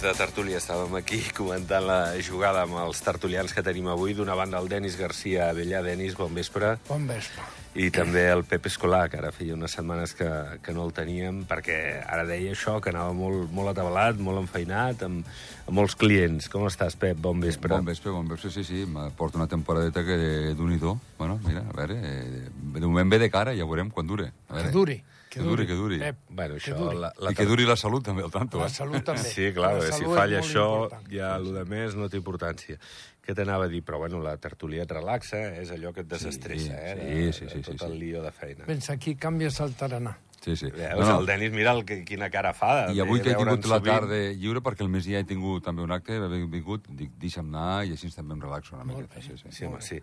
temps de tertúlia. Estàvem aquí comentant la jugada amb els tertulians que tenim avui. D'una banda, el Denis Garcia Avellà. Denis, bon vespre. Bon vespre. I també el Pep Escolar, que ara feia unes setmanes que, que no el teníem, perquè ara deia això, que anava molt, molt atabalat, molt enfeinat, amb, amb molts clients. Com estàs, Pep? Bon vespre. Bon vespre, bon vespre, sí, sí. Me porta una temporadeta que d'un i do. Bueno, mira, a veure, eh, de moment ve de cara, ja veurem quan dure. A veure. Que duri. Que duri, que duri. Pep, Bueno, que això... duri. La, la I que duri la salut també, al tanto. La Eh? salut també. Sí, clar, La si falla això, important. ja el de més no té importància. Què t'anava a dir? Però, bueno, la tertúlia et relaxa, eh? és allò que et desestressa, eh? sí, de, sí, de sí, tot sí, el sí. lío de feina. Vens aquí, canvies el taranà. Sí, sí. Veus, el Denis, mira el, que- quina cara fa. I avui que he tingut la sovint. tarda lliure, perquè el mes ja he tingut també un acte, he vingut, dic, deixa'm anar i així també em relaxo una miqueta. bé. Sí, sí. Sí, home, sí.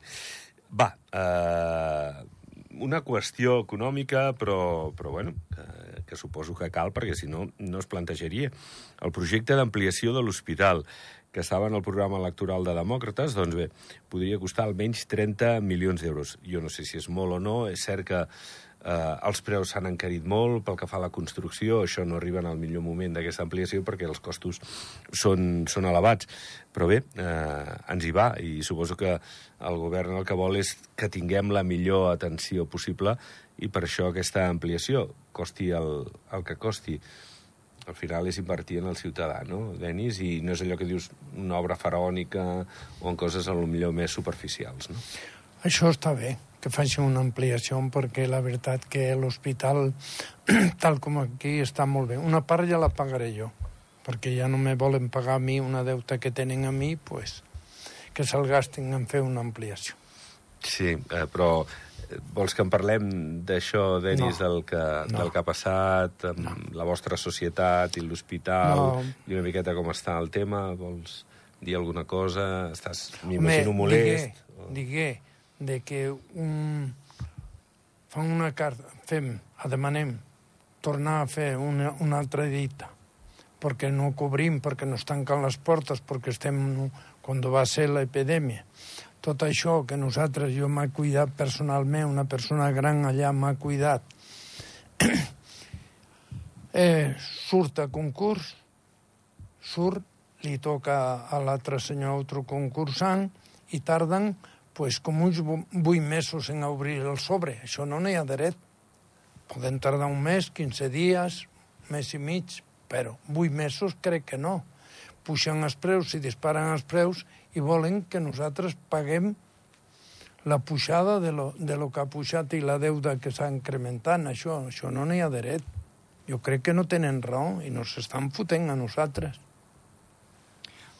Va, eh, una qüestió econòmica, però, però bueno, que, que suposo que cal, perquè si no, no es plantejaria. El projecte d'ampliació de l'hospital, que estava en el programa electoral de Demòcrates, doncs bé, podria costar almenys 30 milions d'euros. Jo no sé si és molt o no, és cert que eh, els preus s'han encarit molt pel que fa a la construcció, això no arriba en el millor moment d'aquesta ampliació perquè els costos són, són elevats. Però bé, eh, ens hi va i suposo que el govern el que vol és que tinguem la millor atenció possible i per això aquesta ampliació, costi el, el que costi. Al final és invertir en el ciutadà, no, Denis? I no és allò que dius una obra faraònica o en coses a lo millor més superficials, no? Això està bé, que facin una ampliació, perquè la veritat que l'hospital, tal com aquí, està molt bé. Una part ja la pagaré jo, perquè ja no me volen pagar a mi una deuta que tenen a mi, pues, que se'l gastin en fer una ampliació. Sí, eh, però eh, vols que en parlem d'això, Denis, No. del, que, No. del que ha passat amb la vostra societat i l'hospital No. i una miqueta com està el tema? Vols dir alguna cosa? Estàs, m'imagino, molest? Digué, digué de que un... fan una carta, fem, demanem tornar a fer una, una altra dita perquè no cobrim, perquè no es tanquen les portes, perquè estem quan va ser l'epidèmia. Tot això que nosaltres, jo m'ha cuidat personalment, una persona gran allà m'ha cuidat, eh, surt a concurs, surt, li toca a l'altre senyor altre concursant i tarden pues, com uns vu- vuit mesos en obrir el sobre. Això no n'hi ha dret. Poden tardar un mes, 15 dies, mes i mig, però vuit mesos crec que no. Puixen els preus i disparen els preus i volen que nosaltres paguem la pujada de lo, de lo que ha pujat i la deuda que s'ha incrementat. Això, això no n'hi ha dret. Jo crec que no tenen raó i nos estan fotent a nosaltres.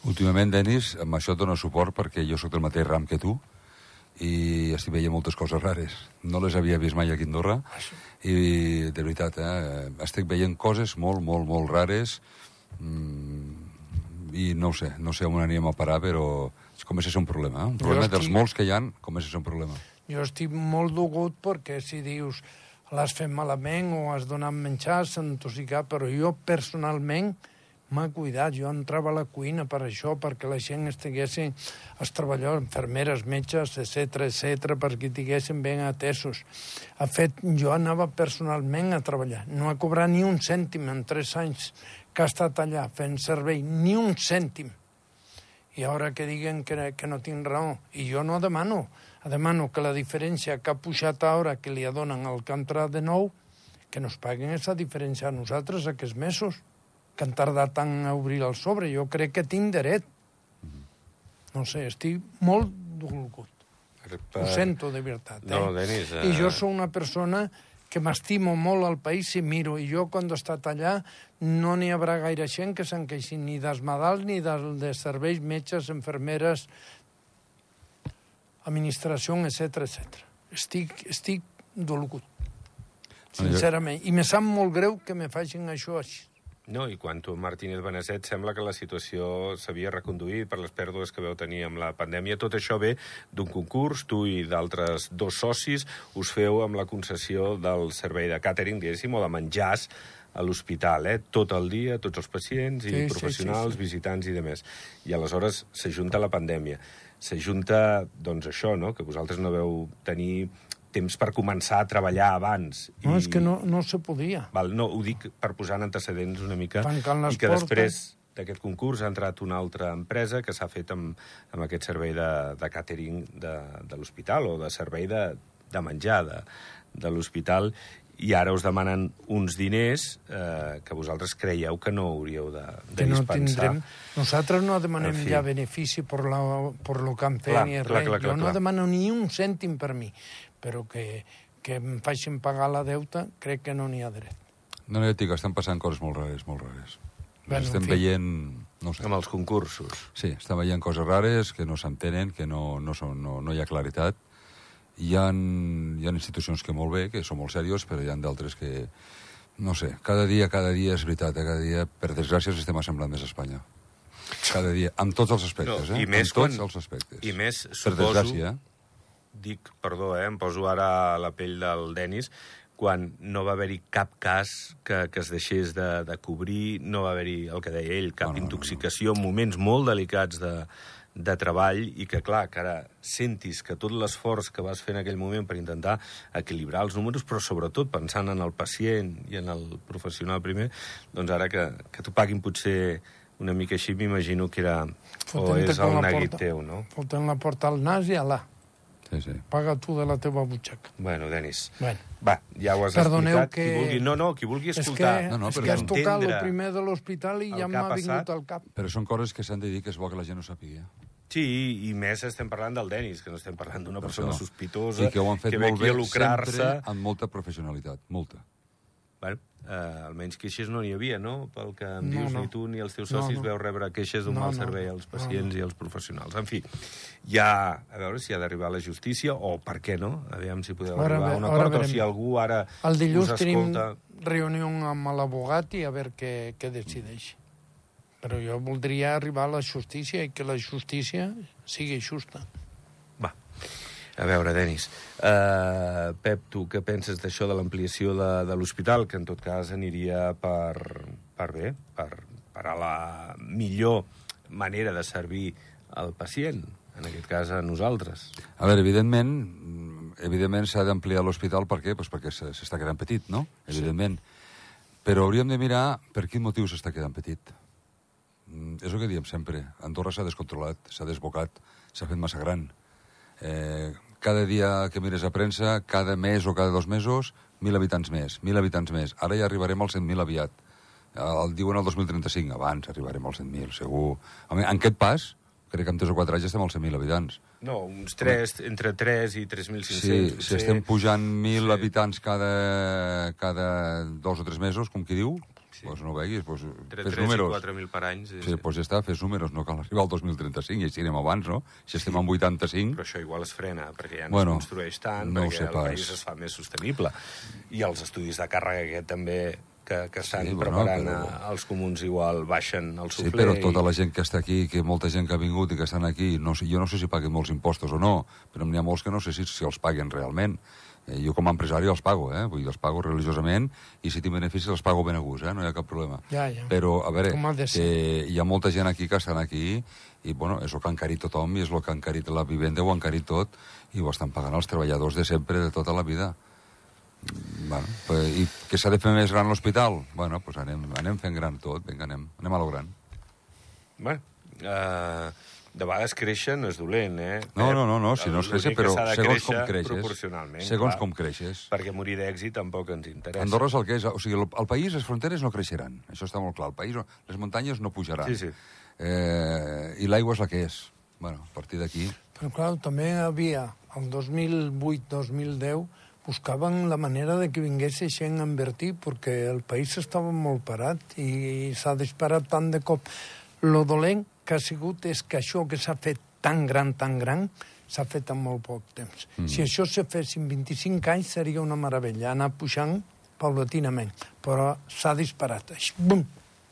Últimament, Denis, amb això et dono suport perquè jo sóc del mateix ram que tu i estic veient moltes coses rares. No les havia vist mai aquí a Andorra i, de veritat, eh, estic veient coses molt, molt, molt rares mm, i no sé, no sé on anirem a parar, però comença a ser un problema. Eh? Un Jo problema estic- dels molts que hi han, comença a ser un problema. Jo estic molt dugut perquè si dius l'has fet malament o has donat menjar, s'entossicar, però jo personalment m'ha cuidat. Jo entrava a la cuina per això, perquè la gent estiguessin, els treballadors, infermeres, metges, etc etc perquè estiguessin ben atesos. Ha fet, jo anava personalment a treballar. No ha cobrat ni un cèntim en tres anys que ha estat allà fent servei, ni un cèntim i ara que diguen que, que no tinc raó. I jo no demano. Demano que la diferència que ha pujat ara que li donen al que ha entrat de nou, que nos paguen aquesta diferència a nosaltres aquests mesos, que han tardat tant a obrir el sobre. Jo crec que tinc dret. No sé, estic molt dolgut. Ho sento, de veritat. Eh? No, Denis, eh, I jo sóc una persona que m'estimo molt al país i miro, i jo quan he estat allà no n'hi haurà gaire gent que se'n queixi ni dels malalts ni del, de serveis, metges, enfermeres, administració, etc etc. Estic, estic dolgut, sincerament. I me sap molt greu que me facin això així. No, i quan tu, Martínez Beneset, sembla que la situació s'havia reconduït per les pèrdues que veu tenir amb la pandèmia. Tot això ve d'un concurs, tu i d'altres dos socis us feu amb la concessió del servei de càtering, diguéssim, o de menjars a l'hospital, eh? tot el dia, tots els pacients i Sí, sí, professionals, sí, sí. visitants i demés. I aleshores s'ajunta la pandèmia. S'ajunta, doncs, això, no?, que vosaltres no veu tenir temps per començar a treballar abans. No, és que no, no se podia. Val, no, ho dic per posar en antecedents una mica Tancant les i que portes. després d'aquest concurs ha entrat una altra empresa que s'ha fet amb, amb aquest servei de, de catering de, de l'hospital o de servei de, de menjar de, de l'hospital i ara us demanen uns diners eh, que vosaltres creieu que no hauríeu de, de que no dispensar. tindrem... Nosaltres no demanem En fi. ja benefici per, la, per lo que han fet Clar, ni clar, res. clar, clar, jo no clar. demano ni un cèntim per mi, però que, que em facin pagar la deuta crec que no n'hi ha dret. No, no, ja et dic, estan passant coses molt rares, molt rares. Bueno, estem en fi. veient... No sé. Amb els concursos. Sí, estem veient coses rares que no s'entenen, que no, no, són, no, no hi ha claritat. Hi ha, hi ha institucions que molt bé, que són molt serios, però hi ha d'altres que... No sé, cada dia, cada dia és veritat, eh? cada dia, per desgràcia, el sistema semblant més a Espanya. Cada dia, amb tots els aspectes, No, eh? i més amb tots quan- els aspectes. I més, Per suposo... desgràcia, eh? dic, perdó, eh, em poso ara a la pell del Denis, quan no va haver-hi cap cas que, que es deixés de, de cobrir, no va haver-hi, el que deia ell, cap No, no, no, intoxicació en moments molt delicats de, de treball i que, clar, que ara sentis que tot l'esforç que vas fer en aquell moment per intentar equilibrar els números, però sobretot pensant en el pacient i en el professional primer, doncs ara que, que t'ho paguin potser una mica així, m'imagino que era... o Fotent-te és el neguit teu, no? Fotent la porta al nas i alà. Sí, sí. Paga tu de la teva butxaca. Bueno, Denis, Bueno. va, ja ho has Perdoneu explicat. que- Qui vulgui, no, no, qui vulgui És que, escoltar. No, no, és que has tocat el primer de l'hospital i ja m'ha ha vingut al cap. Però són coses que s'han de dir que és bo que la gent ho sàpiga. Sí, i més estem parlant del Denis, que no estem parlant d'una Per persona això. sospitosa I que ho han fet que ve molt bé, sempre amb molta professionalitat, molta. Bueno, eh, almenys queixes no n'hi havia, no? Pel que em No, dius, no. ni tu ni els teus No, socis no. veu rebre queixes d'un No, mal no. servei als No, pacients i als professionals. En fi, ja, a veure si ha d'arribar a la justícia, o per què no? Aviam si podeu Ara arribar a un ara acord, o si algú ara El dilluns us tenim escolta... reunió amb l'abogat i a veure què, què decideix. Però jo voldria arribar a la justícia i que la justícia sigui justa. Va. A veure, Denis, uh, Pep, tu què penses d'això de l'ampliació de, de l'hospital, que en tot cas aniria per, per bé, per, per a la millor manera de servir al pacient, en aquest cas a nosaltres. A veure, evidentment, evidentment s'ha d'ampliar l'hospital, per què? Pues perquè se- s'està quedant petit, no? Evidentment. Però hauríem de mirar per quin motiu s'està quedant petit. Mm, És el que diem sempre. Andorra s'ha descontrolat, s'ha desbocat, s'ha fet massa gran. Eh, cada dia que mires a premsa, cada mes o cada dos mesos, mil habitants més, mil habitants més. Ara ja arribarem als 100.000 aviat. El diuen el 2035, abans arribarem als 100.000, segur. Home, en aquest pas, crec que en 3 o 4 anys ja estem als 100.000 habitants. No, uns 3, entre 3 i 3.500. Sí, si estem pujant 1.000 Sí. habitants cada, cada dos o tres mesos, com qui diu, Sí. doncs no veguis, doncs Entre fes 3 números. i 4.000 per any. Sí, Sí, doncs ja està, fes números, no cal arribar al 2035, i així anem abans, no? Si estem en 85... Però això igual es frena, perquè ja no Bueno, es construeix tant, no perquè el pas. país es fa més sostenible. I els estudis de càrrega aquest també que, que estan Sí, sí, bueno, preparant però- els comuns igual baixen el Sí, suflé. però tota i... la gent que està aquí, que molta gent que ha vingut i que estan aquí, no sé, jo no sé si paguen molts impostos o no, però n'hi ha molts que no sé si, si els paguen realment. Eh, jo com a empresari els pago, eh? Vull dir, els pago religiosament i si tinc beneficis els pago ben a gust, eh? No hi ha cap problema. Ja, ja. Però, a veure, que hi ha molta gent aquí que estan aquí i, bueno, és el que ha encarit tothom i és el que ha encarit la vivenda, ho ha encarit tot i ho estan pagant els treballadors de sempre, de tota la vida. Mm, Bueno, pues, I que s'ha de fer més gran l'hospital? Bueno, pues anem, anem fent gran tot, vinga, anem, anem a lo gran. Bueno, uh, de vegades créixer no és dolent, eh? No, no, no, no, si no L'únic que però segons com creixes. Proporcionalment, Segons clar, com creixes. Perquè morir d'èxit tampoc ens interessa. Andorra és el que és. O sigui, el, el país, les fronteres no creixeran. Això està molt clar. El país, les muntanyes no pujaran. Sí, sí. Eh, I l'aigua és la que és. Bueno, a partir d'aquí... Però clar, també havia, el 2008-2010, buscaven la manera de que vingués gent a invertir, perquè el país estava molt parat i s'ha disparat tant de cop. Lo dolent que ha sigut és que això que s'ha fet tan gran, tan gran, s'ha fet en molt poc temps. Mm. Si això se fes en 25 anys seria una meravella, anar pujant paulatinament, però s'ha disparat. Així, bum!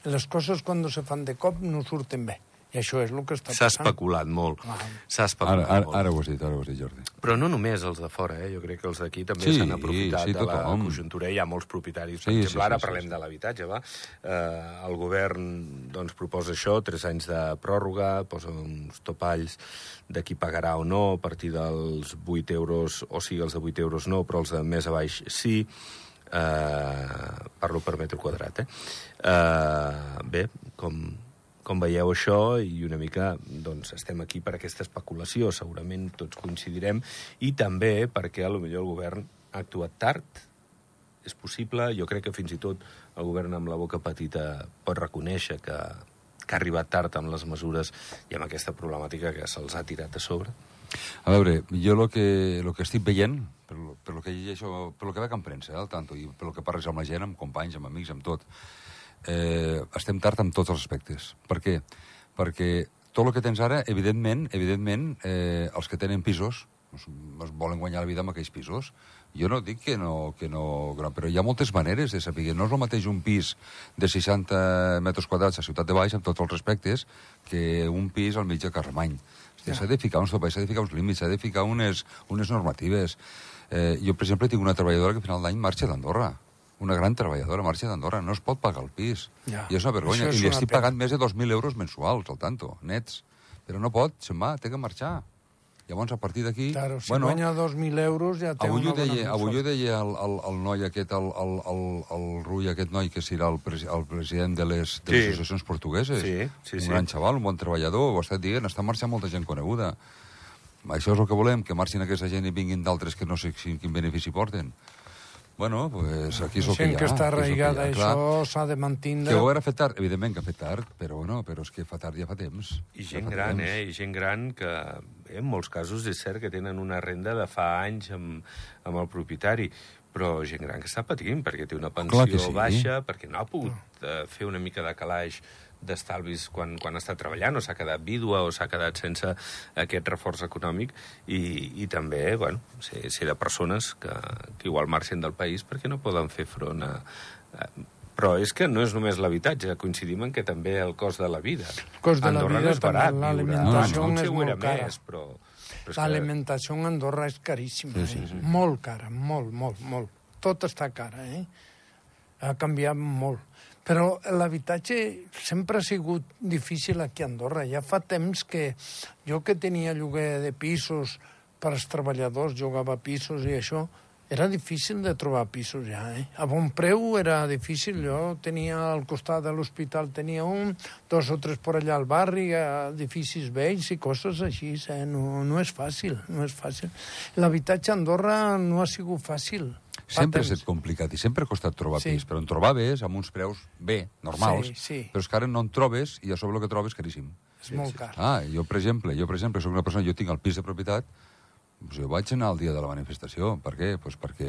Les coses quan se fan de cop no surten bé. I això és el que està S'ha passant. especulat molt. Ah. S'ha Ara, especulat ara, molt. ara ho has dit, ara ho has dit, Jordi. Però no només els de fora, eh? jo crec que els d'aquí també Sí, s'han aprofitat sí, de la tothom. conjuntura. Hi ha molts propietaris. Per Sí, exemple, sí, ara sí, sí, parlem sí. de l'habitatge, va? Eh, el govern doncs, proposa això, tres anys de pròrroga, posa uns topalls de qui pagarà o no, a partir dels 8 euros, o sigui, els de 8 euros no, però els de més a baix sí. Eh, parlo per metre quadrat, eh? eh bé, com, com veieu això i una mica doncs, estem aquí per aquesta especulació, segurament tots coincidirem, i també perquè a lo millor el govern ha actuat tard, és possible, jo crec que fins i tot el govern amb la boca petita pot reconèixer que, que ha arribat tard amb les mesures i amb aquesta problemàtica que se'ls ha tirat a sobre. A veure, jo el que, lo que estic veient, per per lo que llegeixo, per lo que veig en premsa, eh, al tanto, i per lo que parles amb la gent, amb companys, amb amics, amb tot, eh, estem tard amb tots els aspectes. Per què? Perquè tot el que tens ara, evidentment, evidentment, eh, els que tenen pisos, es, es volen guanyar la vida amb aquells pisos. Jo no dic que no, que no... Però hi ha moltes maneres de saber. No és el mateix un pis de 60 metres quadrats a Ciutat de Baix, amb tots els respectes, que un pis al mig de Carremany. S'ha ja. de ficar uns topalls, s'ha de ficar uns límits, s'ha de ficar unes, unes normatives. Eh, jo, per exemple, tinc una treballadora que a final d'any marxa d'Andorra una gran treballadora marxa d'Andorra, no es pot pagar el pis. Ja. I és una vergonya. És I li estic pena. pagant més de 2.000 euros mensuals, al tanto, nets. Però no pot, se'n va, té que marxar. Llavors, a partir d'aquí... Claro, si bueno, guanya 2.000 euros ja té avui una deia, bona Avui ho deia el, el, el noi aquest, el, el, el, el Rui, aquest noi que serà el, pres, el president de les, de les sí. associacions portugueses. Sí, sí, un sí. gran xaval, un bon treballador, ho ha estat dient, està marxant molta gent coneguda. Això és el que volem, que marxin aquesta gent i vinguin d'altres que no sé quin benefici porten. Bueno, pues aquí és el que hi ha. que està arraigada, això s'ha de mantindre. Que ho ha fet tard, evidentment que ha fet tard, però, bueno, però és que fa tard ja fa temps. I gent ja gran, temps. eh? I gent gran que, en molts casos, és cert que tenen una renda de fa anys amb, amb el propietari, però gent gran que està patint perquè té una pensió sí. baixa, perquè no ha pogut uh, fer una mica de calaix d'estalvis quan, quan està treballant, o s'ha quedat vídua, o s'ha quedat sense aquest reforç econòmic, i, i també, bueno, ser, ser de persones que, que igual marxen del país perquè no poden fer front a... a però és que no és només l'habitatge, coincidim en que també el cost de la vida. El cost de Andorra la vida no és barat, l'alimentació no, és molt cara. Més, però, però L'alimentació que... a Andorra és caríssima, sí, sí, sí. Eh? molt cara, molt, molt, molt. Tot està cara, eh? Ha canviat molt. Però l'habitatge sempre ha sigut difícil aquí a Andorra. Ja fa temps que jo que tenia lloguer de pisos per als treballadors, jugava pisos i això, era difícil de trobar pisos ja, eh? A bon preu era difícil. Jo tenia al costat de l'hospital, tenia un, dos o tres per allà al barri, edificis vells i coses així, eh? No, no és fàcil, no és fàcil. L'habitatge a Andorra no ha sigut fàcil. Sempre ha estat complicat i sempre ha costat trobar sí. pis, però en trobaves amb uns preus bé, normals, sí, sí. però és que ara no en trobes i a sobre el que trobes caríssim. És sí, molt car. Ah, jo, per exemple, jo, per exemple, soc una persona, jo tinc el pis de propietat, doncs jo vaig anar al dia de la manifestació. Per què? Pues perquè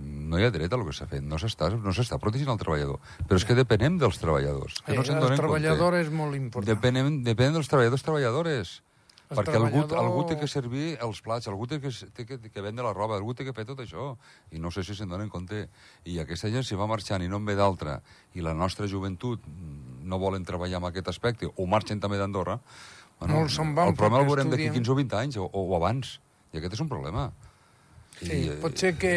no hi ha dret a lo que s'ha fet. No s'està no protegint el treballador. Però és que depenem dels treballadors. Que no eh, el treballador compte. és molt important. Depenem, depenem dels treballadors perquè algú, algú té que servir els plats, algú té que, té que, que vendre la roba, algú té que fer tot això. I no sé si se'n donen compte. I aquesta gent si va marxant i no en ve d'altra, i la nostra joventut no volen treballar en aquest aspecte, o marxen també d'Andorra, bueno, Molts se'n van el problema el veurem d'aquí 15 o 20 anys, o, o abans. I aquest és un problema. Sí, I, pot ser que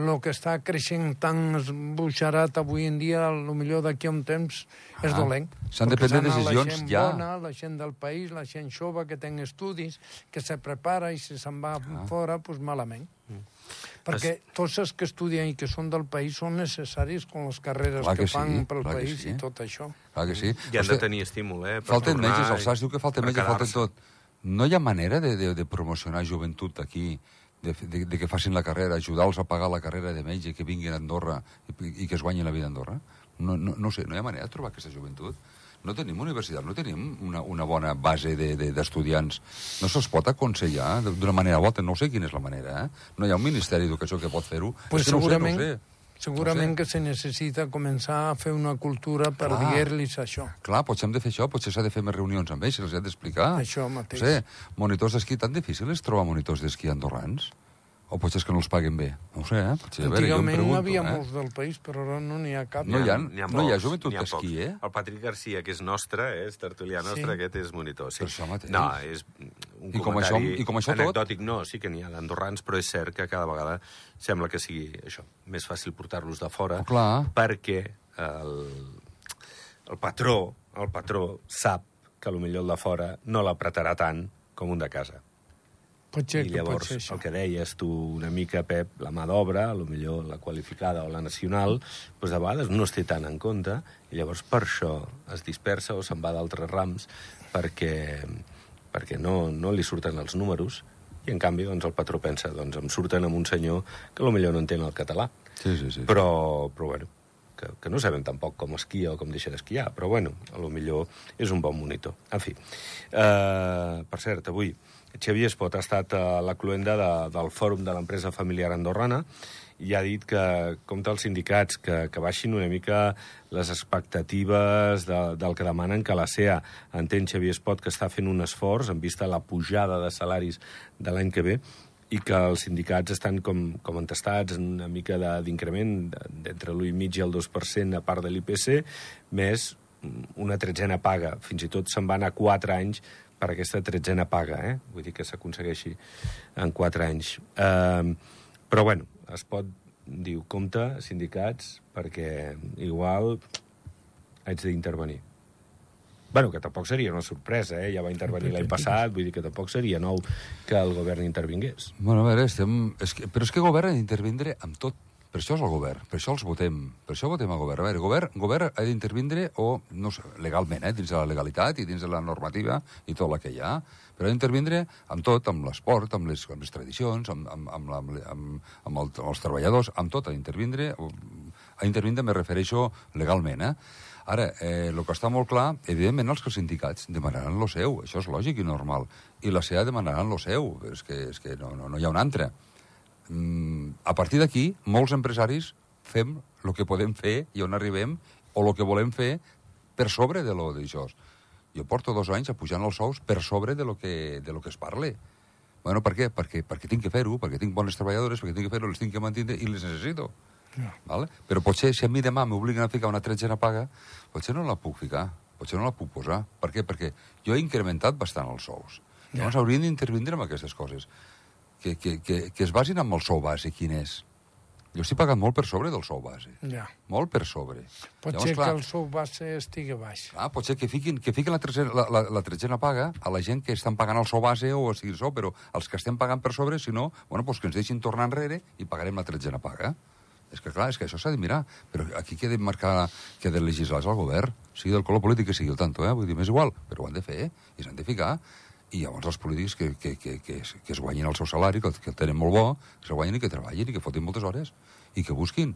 el que està creixent tan esbuixarat avui en dia, el millor d'aquí a un temps, és ah, dolent. S'han de prendre decisions la gent ja. Bona, la gent del país, la gent jove que té estudis, que se prepara i si se'n va ah. fora, doncs malament. Mm. Perquè es... tots els que estudien i que són del país són necessaris com les carreres clar que, que fan sí, pel país sí. i tot això. Clar que sí. I han de tenir estímul, eh? falten metges, el SAS diu que falten metges, falten tot. No hi ha manera de, de, de promocionar joventut aquí de, de, de que facin la carrera, ajudar-los a pagar la carrera de metge, que vinguin a Andorra i, i que es guanyin la vida a Andorra? No, no, no sé, no hi ha manera de trobar aquesta joventut? No tenim universitat, no tenim una, una bona base d'estudiants. De, de, no se'ls pot aconsellar d'una manera bona, no sé quina és la manera, eh? No hi ha un Ministeri d'Educació que pot fer-ho. Pues és que segurament, no sé, no sé. Segurament no sé. que se necessita començar a fer una cultura per dir-los això. Clar, potser hem de fer això, potser s'ha de fer més reunions amb ells, els hem d'explicar. Això mateix. No sé, monitors d'esquí, tan difícil és trobar monitors d'esquí andorrans? O potser és que no els paguen bé. No ho sé, eh? Potser, Antigament veure, havia eh? molts del país, però ara no n'hi ha cap. No hi ha, ha, no hi ha joventut d'esquí, eh? El Patrick Garcia, que és nostre, eh? és tertulià nostre, sí. aquest és monitor. Sí. Per això mateix. No, és un I com això, i com això anecdòtic, tot? no, sí que n'hi ha d'andorrans, però és cert que cada vegada sembla que sigui això, més fàcil portar-los de fora, oh, clar. perquè el, el patró, el patró sap que millor el de fora no l'apretarà tant com un de casa Potser I que pot llavors, ser això. el que deies tu una mica, Pep, la mà d'obra, a lo millor la qualificada o la nacional, doncs de vegades no es té tant en compte, i llavors per això es dispersa o se'n va d'altres rams perquè, perquè no, no li surten els números, i en canvi doncs, el patró pensa, doncs em surten amb un senyor que a lo millor no entén el català. Sí, sí, sí. Però, però bueno, que, que no sabem tampoc com esquia o com deixa d'esquiar, però bueno, a lo millor és un bon monitor. En fi, uh, per cert, avui Xavier Espot ha estat a la cluenda de, del Fòrum de l'Empresa Familiar Andorrana i ha dit que compta els sindicats que, que baixin una mica les expectatives de, del que demanen que la CEA entén Xavier Espot que està fent un esforç en vista a la pujada de salaris de l'any que ve i que els sindicats estan com, com entestats en una mica de- d'increment d'entre l'1,5 i el 2% a part de l'IPC, més una tretzena paga. Fins i tot se'n van a 4 anys per aquesta tretzena paga, eh? Vull dir que s'aconsegueixi en 4 anys. Uh, però, bueno, es pot, diu, compte, sindicats, perquè igual haig d'intervenir. Bueno, que tampoc seria una sorpresa, eh? Ja va intervenir l'any passat, vull dir que tampoc seria nou que el govern intervingués. Bueno, a veure, estem... És que... Però és que el govern ha d'intervindre amb tot. Per això és el govern, per això els votem, per això votem al govern. A veure, govern, govern ha d'intervindre, o, no sé, legalment, eh, dins de la legalitat i dins de la normativa i tot la que hi ha, però ha d'intervindre amb tot, amb l'esport, amb, les, amb les tradicions, amb, amb, amb, la, amb, amb, el, amb els treballadors, amb tot ha d'intervindre, ha d'intervindre, me refereixo legalment, eh? Ara, eh, el que està molt clar, evidentment els que els sindicats demanaran lo seu, això és lògic i normal, i la SEA demanaran lo seu, és que, és que no, no, no hi ha un altre. Mm, a partir d'aquí, molts empresaris fem el que podem fer i on arribem, o el que volem fer per sobre de lo d'això. Jo porto dos anys apujant els sous per sobre de lo que, de lo que es parle. Bueno, per què? Perquè, perquè tinc que fer-ho, perquè tinc bones treballadores, perquè tinc que fer-ho, les tinc que mantenir i les necessito. Ja. Vale? Però potser si a mi demà m'obliguen a ficar una tretzena paga, potser no la puc ficar, potser no la puc posar. Per què? Perquè jo he incrementat bastant els sous. Ja. Llavors haurien d'intervindre amb aquestes coses. Que, que, que, que es basin amb el sou base, quin és. Jo estic pagant molt per sobre del sou base. Ja. Molt per sobre. Pot Llavors, ser clar, que el sou base estigui baix. Clar, pot ser que fiquin, que fiquin la, tretzena, la, la, la tretzena paga a la gent que estan pagant el sou base o sigui el sou, però els que estem pagant per sobre, si no, bueno, pues que ens deixin tornar enrere i pagarem la tretzena paga. És que, clar, és que això s'ha de mirar. Però aquí ha de marcar, ha de legislar és el govern, sigui del color polític que sigui el tanto, eh? Vull dir, m'és igual, però ho han de fer, i s'han de ficar. I llavors els polítics que, que, que, que, es- que es guanyin el seu salari, que, el- que el tenen molt bo, que se guanyin i que treballin i que fotin moltes hores i que busquin.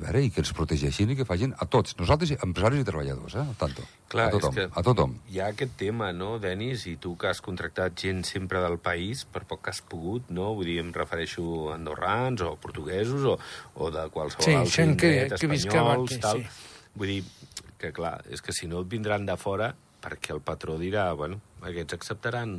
A veure, i que ens protegeixin i que facin a tots, nosaltres, empresaris i treballadors, eh? tanto. Clar, a tothom, és que a tothom. Hi ha aquest tema, no, Denis? I tu que has contractat gent sempre del país, per poc que has pogut, no? Vull dir, em refereixo a andorrans o portuguesos o, o de qualsevol Sí, altre gent que- indret, que espanyols, aquí, tal. sí. Vull dir, que clar, és que si no et vindran de fora, perquè el patró dirà, bueno, aquests acceptaran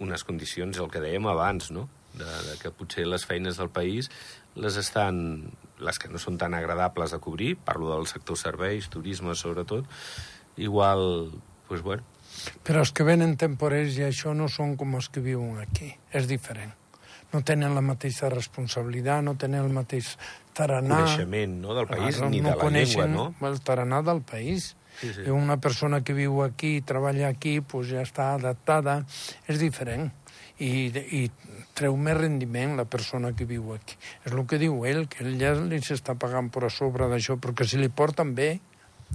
unes condicions, el que dèiem abans, no? De, de que potser les feines del país les estan... les que no són tan agradables de cobrir, parlo del sector serveis, turisme sobretot, igual, pues bueno, Però els que venen temporers i això no són com els que viuen aquí. És diferent. No tenen la mateixa responsabilitat, no tenen el mateix taranà. coneixement no, del país Claro, ni de la llengua, no? el taranà del país. Sí, sí. I una persona que viu aquí, treballa aquí, pues ja està adaptada. És diferent. I, i treu més rendiment la persona que viu aquí. És el que diu ell, que ell ja li s'està pagant per a sobre d'això, perquè si li porten bé,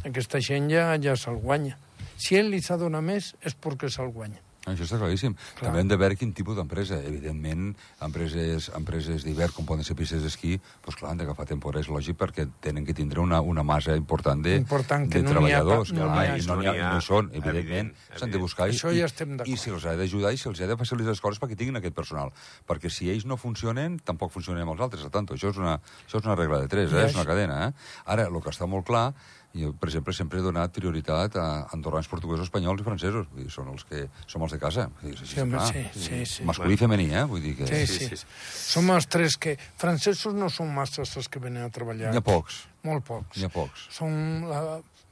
aquesta gent ja, ja se'l guanya. Si ell li s'ha donat més, és perquè se'l guanya. Això està claríssim. Clar. També hem de veure quin tipus d'empresa. Evidentment, empreses, empreses d'hivern, com poden ser pistes d'esquí, doncs clar, han d'agafar temporers, lògic, perquè tenen que tindre una, una massa important de, Important, que de no ha treballadors. pa- no clar, ha- i no, ha, no n'hi ha, no hi són, evident, evidentment. S'han de buscar i, Això ja estem i se'ls ha d'ajudar i se'ls ha de facilitar les coses perquè tinguin aquest personal. Perquè si ells no funcionen, tampoc funcionem els altres. A tanto, això és una, això és una regla de tres, I eh? és una cadena. Eh? Ara, el que està molt clar, jo, per exemple, sempre he donat prioritat a andorrans, portuguesos, espanyols i francesos. Vull dir, són els que som els de casa. Vull dir, així, Sí, home, sí, sí, sí. Masculí i femení, eh? Vull dir que... Sí, sí, sí. sí, sí. Som els tres que... Francesos no són massa els que venen a treballar. N'hi ha pocs, Molt pocs. n'hi ha pocs. Són la...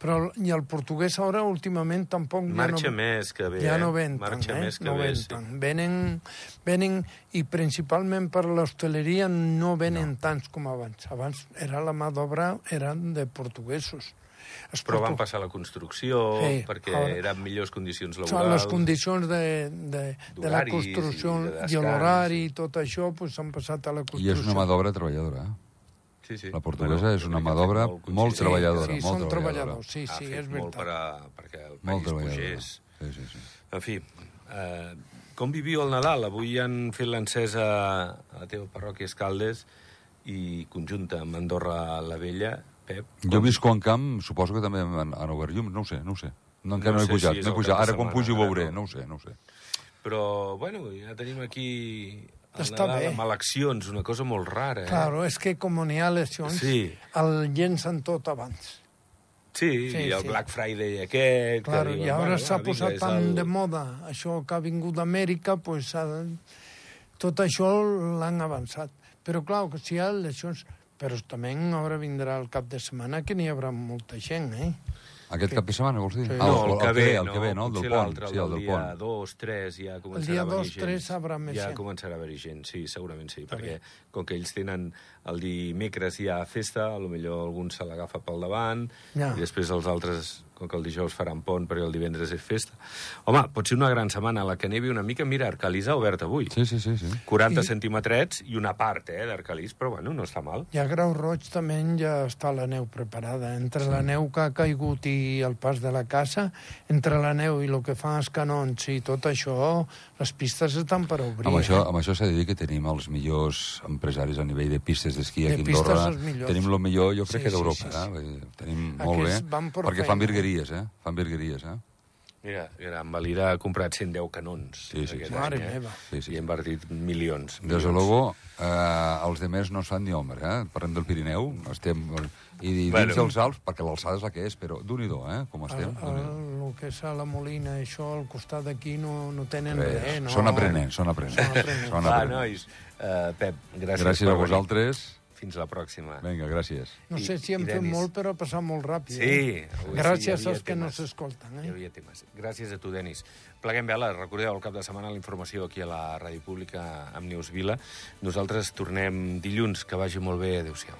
Però i el portuguès ara últimament tampoc Marxa ja no, més que bé, ja eh? no ven tant, Marxa eh? més que no bé, sí. Venen, venen, i principalment per l'hostaleria no venen no. tants com abans. Abans era la mà d'obra eren de portuguesos. Es Però van passar la construcció, Sí, perquè ara- eren millors condicions laborals. les condicions de, de, de la construcció i de i, l'horari sí. i tot això pues, s'han passat a la I construcció. és una mà d'obra treballadora, eh? Sí, sí. La portuguesa és jo una mà d'obra fet molt conscient. treballadora, Sí, molt són treballadora. treballadors, sí, sí, és molt per veritat. a, perquè el Molt país pugés. Sí, sí, sí. En fi, eh, com viviu el Nadal? Avui han fet l'encesa a la teva parròquia Escaldes i conjunta amb Andorra la Vella. Pep, Jo visco en camp, suposo que també han, han obert llums, no ho sé, no ho sé. No, encara No no, sé he pujat, si no he pujat. Ara quan pugi ho veuré, no. no ho sé, no ho sé. Però, bueno, ja tenim aquí el Està Nadal bé. amb eleccions, una cosa molt rara, eh? Claro, és que com n'hi ha eleccions, Sí. el llencen tot abans. Sí, Sí, i el sí. Black Friday aquest... Claro, que I diuen, ara bueno, s'ha posat tan el- de moda això que ha vingut d'Amèrica, pues, ha... tot això l'han avançat. Però, clar, que si hi ha eleccions... Però també ara vindrà el cap de setmana que n'hi haurà molta gent, eh? Aquest cap de setmana, vols dir? Sí. Ah, No, el, que ve, el que ve, no? El Potser del pont, l'altre, sí, el del dia pont. 2, 3, ja començarà dia a venir 2, gent. 3 haurà més ja gent. començarà a haver gent, sí, segurament sí, perquè com que ells tenen el dimecres ja festa, a lo millor algun se l'agafa pel davant, Ja. i després els altres, com que el dijous faran pont perquè el divendres és festa. Home, pot ser una gran setmana, la que nevi una mica. Mira, Arcalís ha obert avui. Sí, sí, sí, sí. 40 I- centímetrets i una part, eh, d'Arcalís, però bueno, no està mal. I a Grau Roig també ja està la neu preparada. Entre la neu que ha caigut i el pas de la casa, entre la neu i el que fan els canons i tot això, les pistes estan per obrir. Amb això, eh? amb això s'ha de dir que tenim els millors empresaris a nivell de pistes d'esquí De aquí a Andorra. Tenim el millor, jo crec Sí, que sí, d'Europa. sí, sí. Eh? Vull dir, Tenim molt bé, Aquests van per perquè fan feina. virgueries, eh? Fan virgueries, eh? Mira, mira, en Valira ha comprat 110 canons Sí, sí, sí. any, Mare eh? meva. Sí, sí. I ha invertit milions. Des de milions. luego, eh, els de més no ens fan ni ombra, eh? Parlem del Pirineu, estem... I dins Bueno. dels Alps, perquè l'alçada és la que és, però d'un i do, eh? Com estem. el, el que és a la Molina, això al costat d'aquí no, no tenen Res. res. No. Són aprenents, són aprenents. Són aprenents. Són Va, aprenents. nois, uh, Pep, gràcies, Gràcies a venir. vosaltres. Fins la pròxima. Vinga, gràcies. No sé si hem i fet molt, però ha passat molt ràpid. Sí, eh? Gràcies sí, hi als que no s'escolten. Hi Eh? havia temes. Gràcies a tu, Denis. Pleguem vela, recordeu el cap de setmana la informació aquí a la Ràdio Pública amb Neus Vila. Nosaltres tornem dilluns, que vagi molt bé. Adéu-siau.